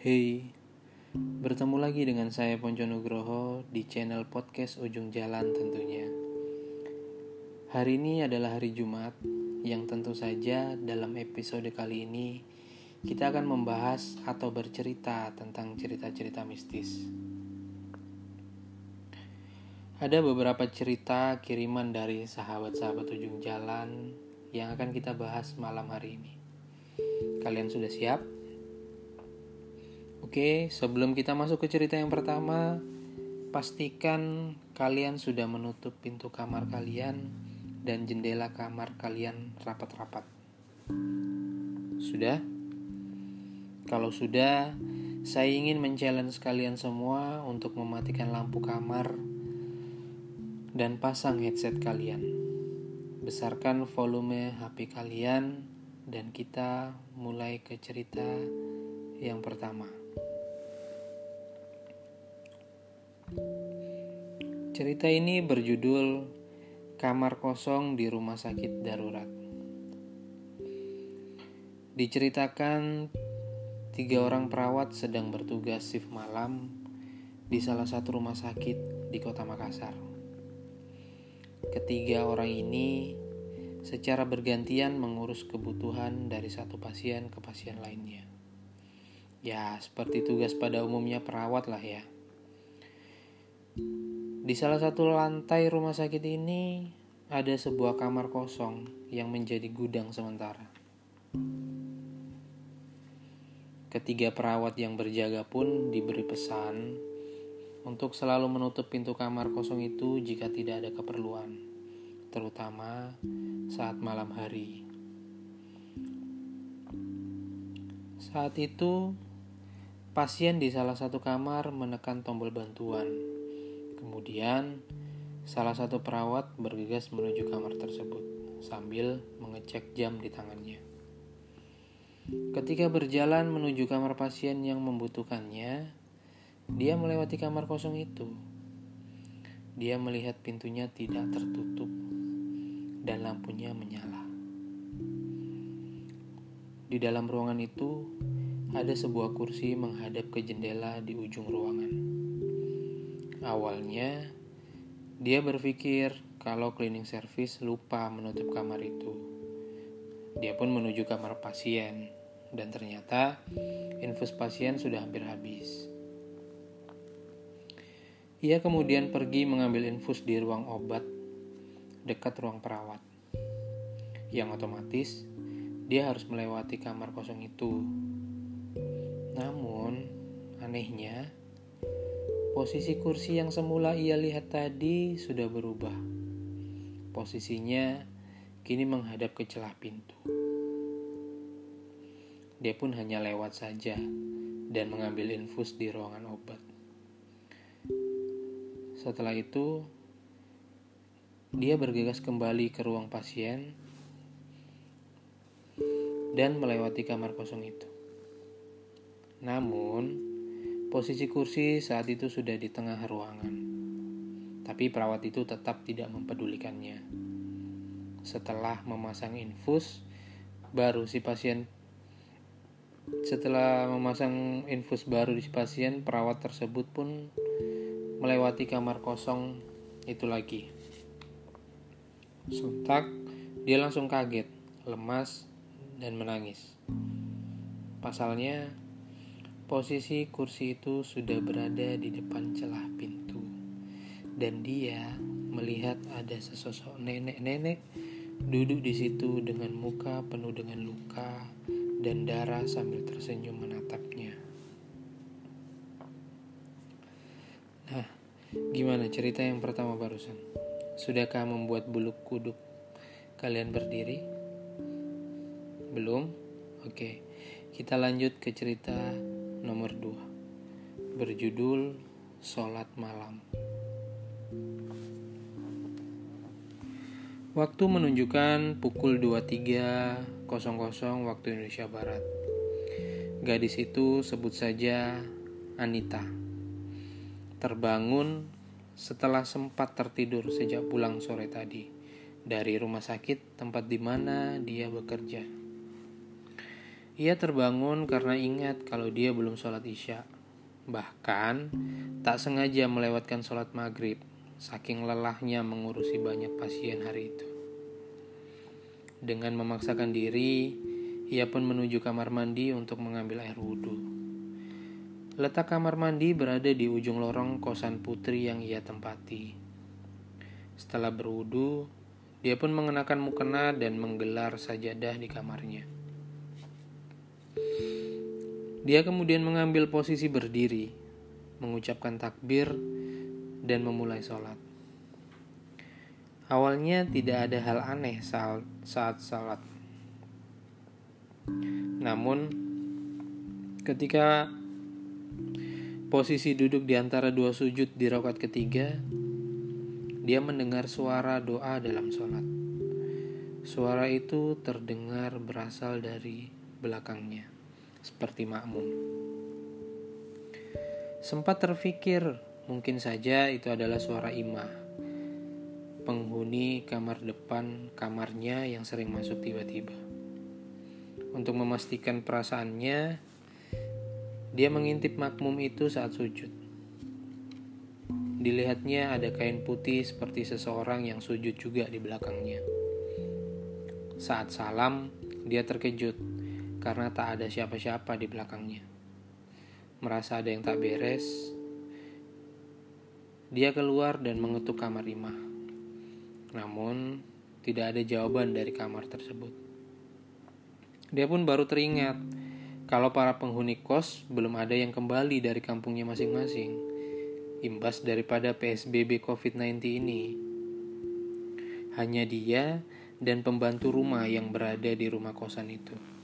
Hey, bertemu lagi dengan saya Ponco Nugroho di channel podcast Ujung Jalan tentunya. Hari ini adalah hari Jumat yang tentu saja dalam episode kali ini kita akan membahas atau bercerita tentang cerita-cerita mistis. Ada beberapa cerita kiriman dari sahabat-sahabat ujung jalan yang akan kita bahas malam hari ini. Kalian sudah siap? Oke, sebelum kita masuk ke cerita yang pertama, pastikan kalian sudah menutup pintu kamar kalian dan jendela kamar kalian rapat-rapat. Sudah? Kalau sudah, saya ingin men-challenge semua untuk mematikan lampu kamar dan pasang headset kalian. Besarkan volume HP kalian dan kita mulai ke cerita yang pertama. Cerita ini berjudul Kamar Kosong di Rumah Sakit Darurat. Diceritakan tiga orang perawat sedang bertugas shift malam di salah satu rumah sakit di kota Makassar. Ketiga orang ini secara bergantian mengurus kebutuhan dari satu pasien ke pasien lainnya. Ya, seperti tugas pada umumnya perawat lah ya. Di salah satu lantai rumah sakit ini ada sebuah kamar kosong yang menjadi gudang sementara. Ketiga perawat yang berjaga pun diberi pesan untuk selalu menutup pintu kamar kosong itu jika tidak ada keperluan, terutama saat malam hari. Saat itu, pasien di salah satu kamar menekan tombol bantuan Kemudian, salah satu perawat bergegas menuju kamar tersebut sambil mengecek jam di tangannya. Ketika berjalan menuju kamar pasien yang membutuhkannya, dia melewati kamar kosong itu. Dia melihat pintunya tidak tertutup dan lampunya menyala. Di dalam ruangan itu ada sebuah kursi menghadap ke jendela di ujung ruangan. Awalnya, dia berpikir kalau cleaning service lupa menutup kamar itu. Dia pun menuju kamar pasien, dan ternyata infus pasien sudah hampir habis. Ia kemudian pergi mengambil infus di ruang obat dekat ruang perawat, yang otomatis dia harus melewati kamar kosong itu. Namun, anehnya, Posisi kursi yang semula ia lihat tadi sudah berubah. Posisinya kini menghadap ke celah pintu. Dia pun hanya lewat saja dan mengambil infus di ruangan obat. Setelah itu, dia bergegas kembali ke ruang pasien dan melewati kamar kosong itu. Namun, Posisi kursi saat itu sudah di tengah ruangan, tapi perawat itu tetap tidak mempedulikannya. Setelah memasang infus, baru si pasien setelah memasang infus baru di si pasien, perawat tersebut pun melewati kamar kosong itu lagi. Sontak, dia langsung kaget, lemas, dan menangis. Pasalnya, Posisi kursi itu sudah berada di depan celah pintu, dan dia melihat ada sesosok nenek-nenek duduk di situ dengan muka penuh dengan luka dan darah sambil tersenyum menatapnya. Nah, gimana cerita yang pertama barusan? Sudahkah membuat bulu kuduk kalian berdiri? Belum? Oke, kita lanjut ke cerita nomor 2 berjudul Sholat Malam. Waktu menunjukkan pukul 23.00 waktu Indonesia Barat. Gadis itu sebut saja Anita. Terbangun setelah sempat tertidur sejak pulang sore tadi dari rumah sakit tempat di mana dia bekerja. Ia terbangun karena ingat kalau dia belum sholat isya. Bahkan, tak sengaja melewatkan sholat maghrib, saking lelahnya mengurusi banyak pasien hari itu. Dengan memaksakan diri, ia pun menuju kamar mandi untuk mengambil air wudhu. Letak kamar mandi berada di ujung lorong kosan putri yang ia tempati. Setelah berwudhu, dia pun mengenakan mukena dan menggelar sajadah di kamarnya. Dia kemudian mengambil posisi berdiri, mengucapkan takbir, dan memulai sholat. Awalnya tidak ada hal aneh saat, salat. Namun, ketika posisi duduk di antara dua sujud di rakaat ketiga, dia mendengar suara doa dalam sholat. Suara itu terdengar berasal dari belakangnya, seperti makmum. Sempat terfikir, mungkin saja itu adalah suara imah penghuni kamar depan kamarnya yang sering masuk tiba-tiba. Untuk memastikan perasaannya, dia mengintip makmum itu saat sujud. Dilihatnya ada kain putih seperti seseorang yang sujud juga di belakangnya. Saat salam, dia terkejut karena tak ada siapa-siapa di belakangnya. Merasa ada yang tak beres, dia keluar dan mengetuk kamar imah. Namun, tidak ada jawaban dari kamar tersebut. Dia pun baru teringat kalau para penghuni kos belum ada yang kembali dari kampungnya masing-masing. Imbas daripada PSBB COVID-19 ini. Hanya dia dan pembantu rumah yang berada di rumah kosan itu.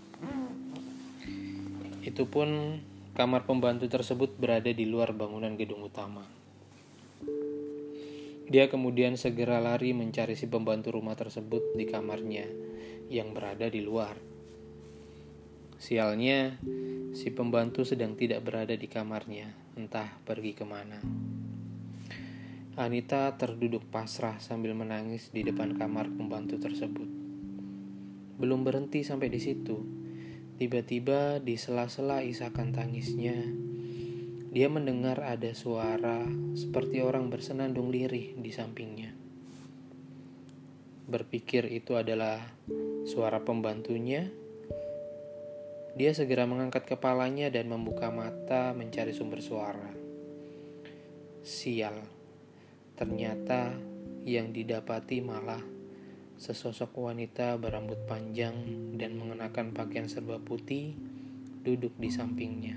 Itu pun kamar pembantu tersebut berada di luar bangunan gedung utama. Dia kemudian segera lari mencari si pembantu rumah tersebut di kamarnya yang berada di luar. Sialnya, si pembantu sedang tidak berada di kamarnya, entah pergi ke mana. Anita terduduk pasrah sambil menangis di depan kamar pembantu tersebut. Belum berhenti sampai di situ. Tiba-tiba di sela-sela isakan tangisnya, dia mendengar ada suara seperti orang bersenandung lirih di sampingnya. Berpikir itu adalah suara pembantunya. Dia segera mengangkat kepalanya dan membuka mata mencari sumber suara. Sial, ternyata yang didapati malah sesosok wanita berambut panjang dan mengenakan pakaian serba putih duduk di sampingnya.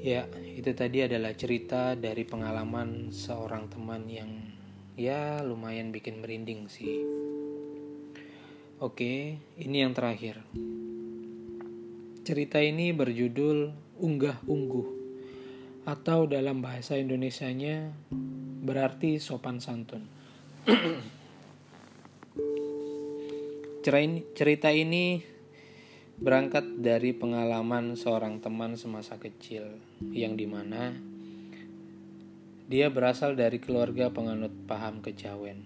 Ya, itu tadi adalah cerita dari pengalaman seorang teman yang ya lumayan bikin merinding sih. Oke, ini yang terakhir. Cerita ini berjudul Unggah Ungguh atau dalam bahasa Indonesianya berarti sopan santun. cerita ini berangkat dari pengalaman seorang teman semasa kecil yang di mana dia berasal dari keluarga penganut paham kejawen.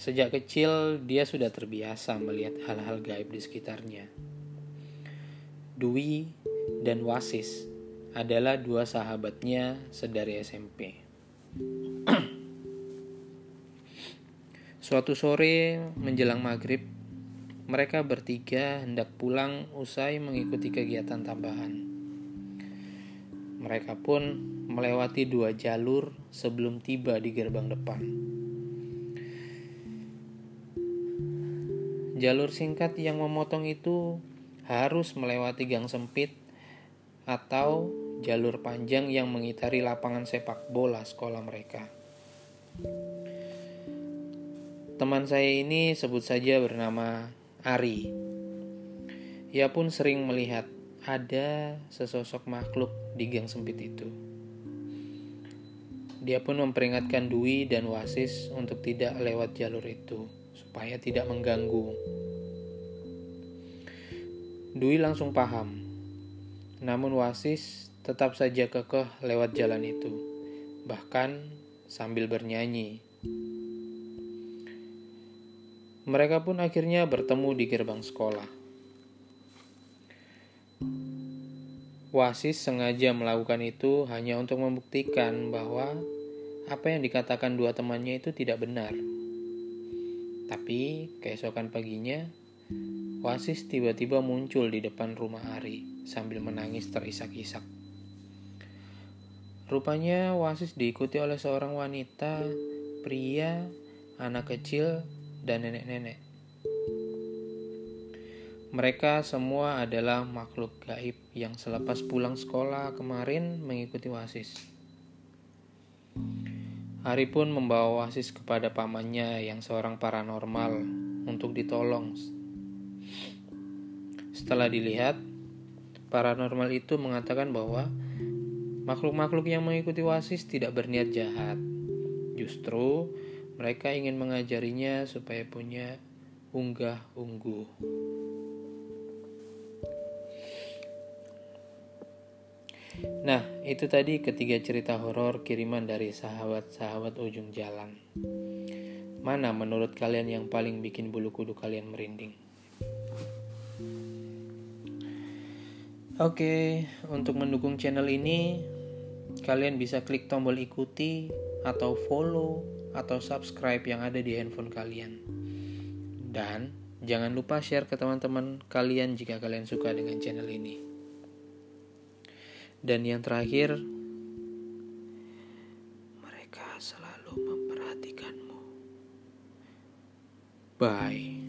Sejak kecil dia sudah terbiasa melihat hal-hal gaib di sekitarnya. Dwi dan Wasis adalah dua sahabatnya sedari SMP. Suatu sore menjelang maghrib, mereka bertiga hendak pulang usai mengikuti kegiatan tambahan. Mereka pun melewati dua jalur sebelum tiba di gerbang depan. Jalur singkat yang memotong itu harus melewati gang sempit atau jalur panjang yang mengitari lapangan sepak bola sekolah mereka. Teman saya ini sebut saja bernama Ari. Ia pun sering melihat ada sesosok makhluk di gang sempit itu. Dia pun memperingatkan Dwi dan Wasis untuk tidak lewat jalur itu, supaya tidak mengganggu. Dwi langsung paham, namun Wasis tetap saja kekeh lewat jalan itu, bahkan sambil bernyanyi Mereka pun akhirnya bertemu di gerbang sekolah. Wasis sengaja melakukan itu hanya untuk membuktikan bahwa apa yang dikatakan dua temannya itu tidak benar. Tapi keesokan paginya, Wasis tiba-tiba muncul di depan rumah Ari sambil menangis terisak-isak. Rupanya Wasis diikuti oleh seorang wanita, pria, anak kecil, dan nenek-nenek. Mereka semua adalah makhluk gaib yang selepas pulang sekolah kemarin mengikuti Wasis. Hari pun membawa Wasis kepada pamannya yang seorang paranormal untuk ditolong. Setelah dilihat, paranormal itu mengatakan bahwa makhluk-makhluk yang mengikuti Wasis tidak berniat jahat. Justru mereka ingin mengajarinya supaya punya unggah ungguh. Nah, itu tadi ketiga cerita horor kiriman dari sahabat-sahabat ujung jalan. Mana menurut kalian yang paling bikin bulu kuduk kalian merinding? Oke, untuk mendukung channel ini, kalian bisa klik tombol ikuti atau follow atau subscribe yang ada di handphone kalian. Dan jangan lupa share ke teman-teman kalian jika kalian suka dengan channel ini. Dan yang terakhir, mereka selalu memperhatikanmu. Bye.